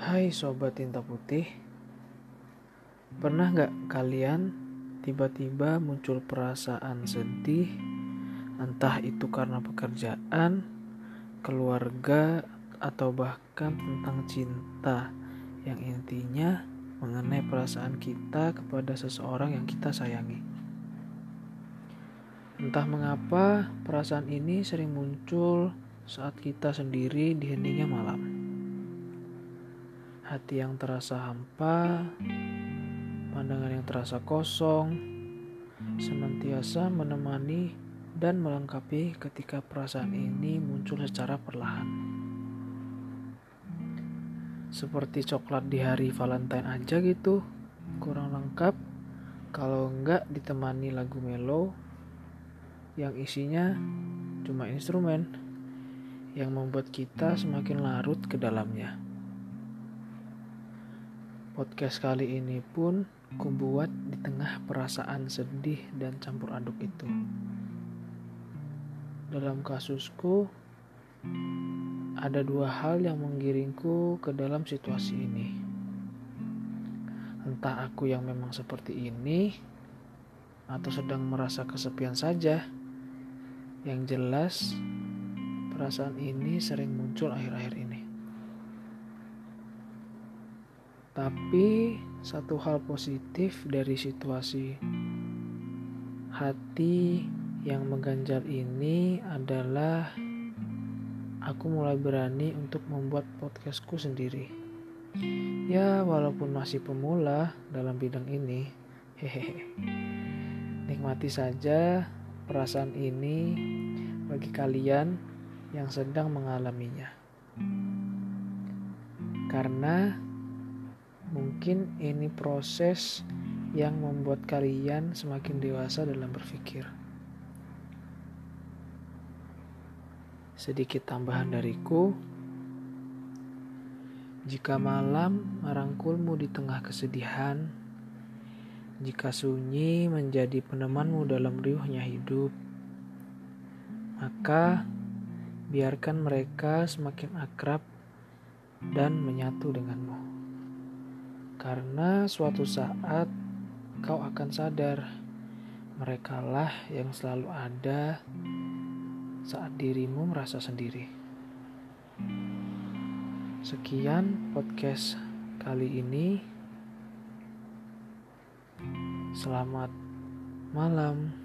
Hai Sobat Tinta Putih. Pernah gak kalian tiba-tiba muncul perasaan sedih? Entah itu karena pekerjaan, keluarga, atau bahkan tentang cinta. Yang intinya mengenai perasaan kita kepada seseorang yang kita sayangi. Entah mengapa perasaan ini sering muncul saat kita sendiri di heningnya malam hati yang terasa hampa, pandangan yang terasa kosong, senantiasa menemani dan melengkapi ketika perasaan ini muncul secara perlahan. Seperti coklat di hari Valentine aja gitu, kurang lengkap kalau enggak ditemani lagu melo yang isinya cuma instrumen yang membuat kita semakin larut ke dalamnya. Podcast kali ini pun kubuat di tengah perasaan sedih dan campur aduk itu. Dalam kasusku, ada dua hal yang menggiringku ke dalam situasi ini. Entah aku yang memang seperti ini, atau sedang merasa kesepian saja. Yang jelas, perasaan ini sering muncul akhir-akhir ini. Tapi satu hal positif dari situasi hati yang mengganjal ini adalah aku mulai berani untuk membuat podcastku sendiri. Ya, walaupun masih pemula dalam bidang ini, hehehe. Nikmati saja perasaan ini bagi kalian yang sedang mengalaminya. Karena Mungkin ini proses yang membuat kalian semakin dewasa dalam berpikir. Sedikit tambahan dariku, jika malam merangkulmu di tengah kesedihan, jika sunyi menjadi penemanmu dalam riuhnya hidup, maka biarkan mereka semakin akrab dan menyatu denganmu. Karena suatu saat kau akan sadar merekalah yang selalu ada saat dirimu merasa sendiri. Sekian podcast kali ini. Selamat malam.